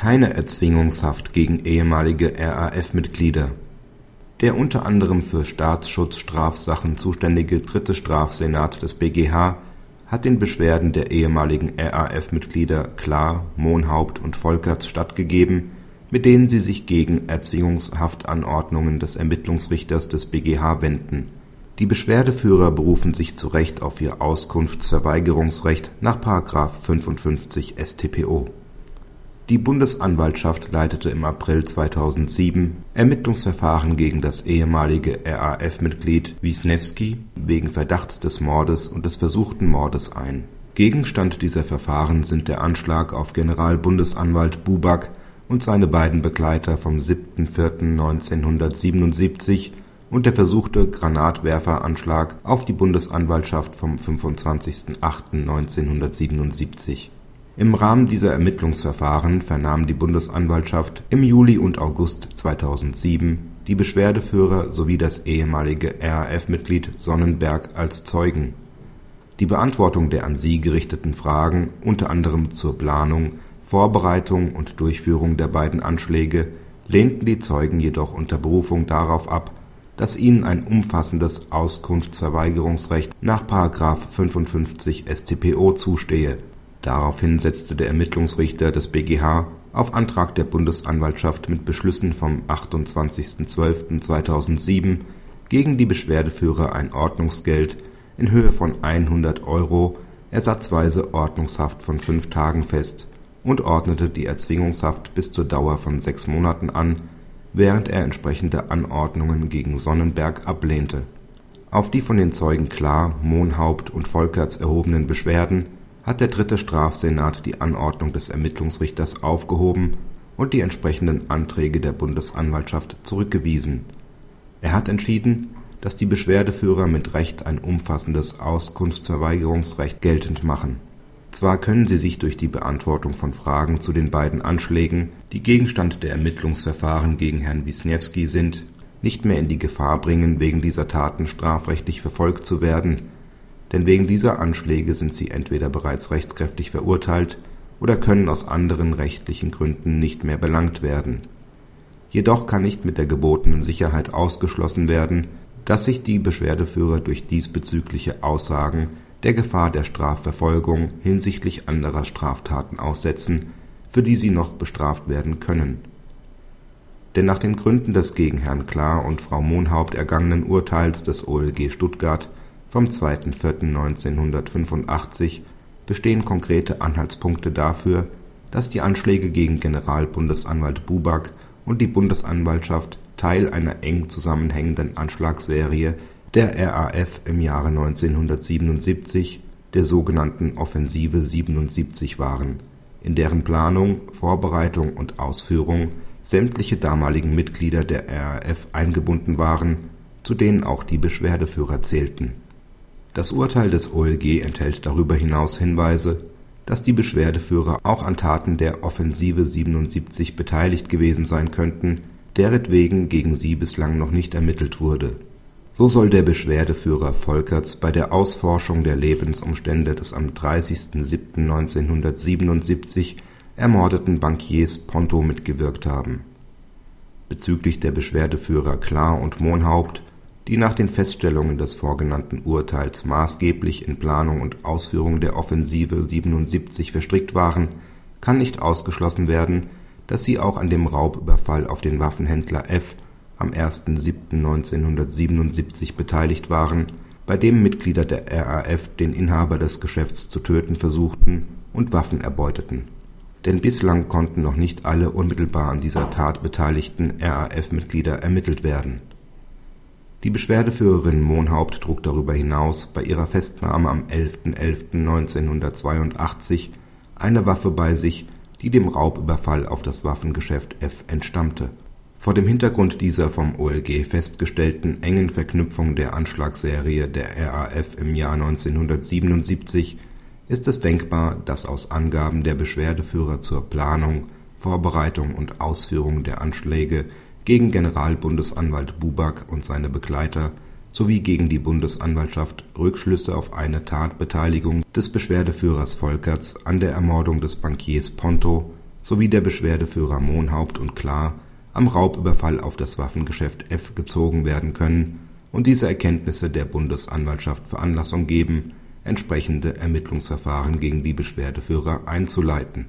Keine Erzwingungshaft gegen ehemalige RAF-Mitglieder Der unter anderem für Staatsschutzstrafsachen zuständige dritte Strafsenat des BgH hat den Beschwerden der ehemaligen RAF-Mitglieder Klar, Mohnhaupt und Volkerts stattgegeben, mit denen sie sich gegen Erzwingungshaftanordnungen des Ermittlungsrichters des BgH wenden. Die Beschwerdeführer berufen sich zu Recht auf ihr Auskunftsverweigerungsrecht nach § 55 StPO. Die Bundesanwaltschaft leitete im April 2007 Ermittlungsverfahren gegen das ehemalige RAF-Mitglied Wisniewski wegen Verdachts des Mordes und des versuchten Mordes ein. Gegenstand dieser Verfahren sind der Anschlag auf Generalbundesanwalt Buback und seine beiden Begleiter vom 7. und der versuchte Granatwerferanschlag auf die Bundesanwaltschaft vom 25.08.1977. Im Rahmen dieser Ermittlungsverfahren vernahm die Bundesanwaltschaft im Juli und August 2007 die Beschwerdeführer sowie das ehemalige RAF-Mitglied Sonnenberg als Zeugen. Die Beantwortung der an sie gerichteten Fragen, unter anderem zur Planung, Vorbereitung und Durchführung der beiden Anschläge, lehnten die Zeugen jedoch unter Berufung darauf ab, dass ihnen ein umfassendes Auskunftsverweigerungsrecht nach § 55 StPO zustehe Daraufhin setzte der Ermittlungsrichter des BgH auf Antrag der Bundesanwaltschaft mit Beschlüssen vom 28.12.2007 gegen die Beschwerdeführer ein Ordnungsgeld in Höhe von 100 Euro ersatzweise Ordnungshaft von fünf Tagen fest und ordnete die Erzwingungshaft bis zur Dauer von sechs Monaten an, während er entsprechende Anordnungen gegen Sonnenberg ablehnte. Auf die von den Zeugen Klar, Mohnhaupt und Volkerts erhobenen Beschwerden hat der dritte Strafsenat die Anordnung des Ermittlungsrichters aufgehoben und die entsprechenden Anträge der Bundesanwaltschaft zurückgewiesen. Er hat entschieden, dass die Beschwerdeführer mit Recht ein umfassendes Auskunftsverweigerungsrecht geltend machen. Zwar können sie sich durch die Beantwortung von Fragen zu den beiden Anschlägen, die Gegenstand der Ermittlungsverfahren gegen Herrn Wisniewski sind, nicht mehr in die Gefahr bringen, wegen dieser Taten strafrechtlich verfolgt zu werden denn wegen dieser Anschläge sind sie entweder bereits rechtskräftig verurteilt oder können aus anderen rechtlichen Gründen nicht mehr belangt werden. Jedoch kann nicht mit der gebotenen Sicherheit ausgeschlossen werden, dass sich die Beschwerdeführer durch diesbezügliche Aussagen der Gefahr der Strafverfolgung hinsichtlich anderer Straftaten aussetzen, für die sie noch bestraft werden können. Denn nach den Gründen des gegen Herrn Klar und Frau Mohnhaupt ergangenen Urteils des OLG Stuttgart vom 2.4.1985 bestehen konkrete Anhaltspunkte dafür, dass die Anschläge gegen Generalbundesanwalt Buback und die Bundesanwaltschaft Teil einer eng zusammenhängenden Anschlagsserie der RAF im Jahre 1977, der sogenannten Offensive 77 waren, in deren Planung, Vorbereitung und Ausführung sämtliche damaligen Mitglieder der RAF eingebunden waren, zu denen auch die Beschwerdeführer zählten das Urteil des OLG enthält darüber hinaus Hinweise, dass die Beschwerdeführer auch an Taten der Offensive 77 beteiligt gewesen sein könnten, deretwegen gegen sie bislang noch nicht ermittelt wurde. So soll der Beschwerdeführer Volkerts bei der Ausforschung der Lebensumstände des am 30.07.1977 ermordeten Bankiers Ponto mitgewirkt haben. Bezüglich der Beschwerdeführer Klar und Mohnhaupt die nach den Feststellungen des vorgenannten Urteils maßgeblich in Planung und Ausführung der Offensive 77 verstrickt waren, kann nicht ausgeschlossen werden, dass sie auch an dem Raubüberfall auf den Waffenhändler F am 1.7.1977 beteiligt waren, bei dem Mitglieder der RAF den Inhaber des Geschäfts zu töten versuchten und Waffen erbeuteten. Denn bislang konnten noch nicht alle unmittelbar an dieser Tat beteiligten RAF-Mitglieder ermittelt werden die Beschwerdeführerin Mohnhaupt trug darüber hinaus bei ihrer Festnahme am 11.11.1982 eine Waffe bei sich, die dem Raubüberfall auf das Waffengeschäft F entstammte. Vor dem Hintergrund dieser vom OLG festgestellten engen Verknüpfung der Anschlagsserie der RAF im Jahr 1977 ist es denkbar, dass aus Angaben der Beschwerdeführer zur Planung, Vorbereitung und Ausführung der Anschläge gegen Generalbundesanwalt Buback und seine Begleiter sowie gegen die Bundesanwaltschaft Rückschlüsse auf eine Tatbeteiligung des Beschwerdeführers Volkerts an der Ermordung des Bankiers Ponto sowie der Beschwerdeführer Mohnhaupt und Klar am Raubüberfall auf das Waffengeschäft F gezogen werden können und diese Erkenntnisse der Bundesanwaltschaft Veranlassung geben, entsprechende Ermittlungsverfahren gegen die Beschwerdeführer einzuleiten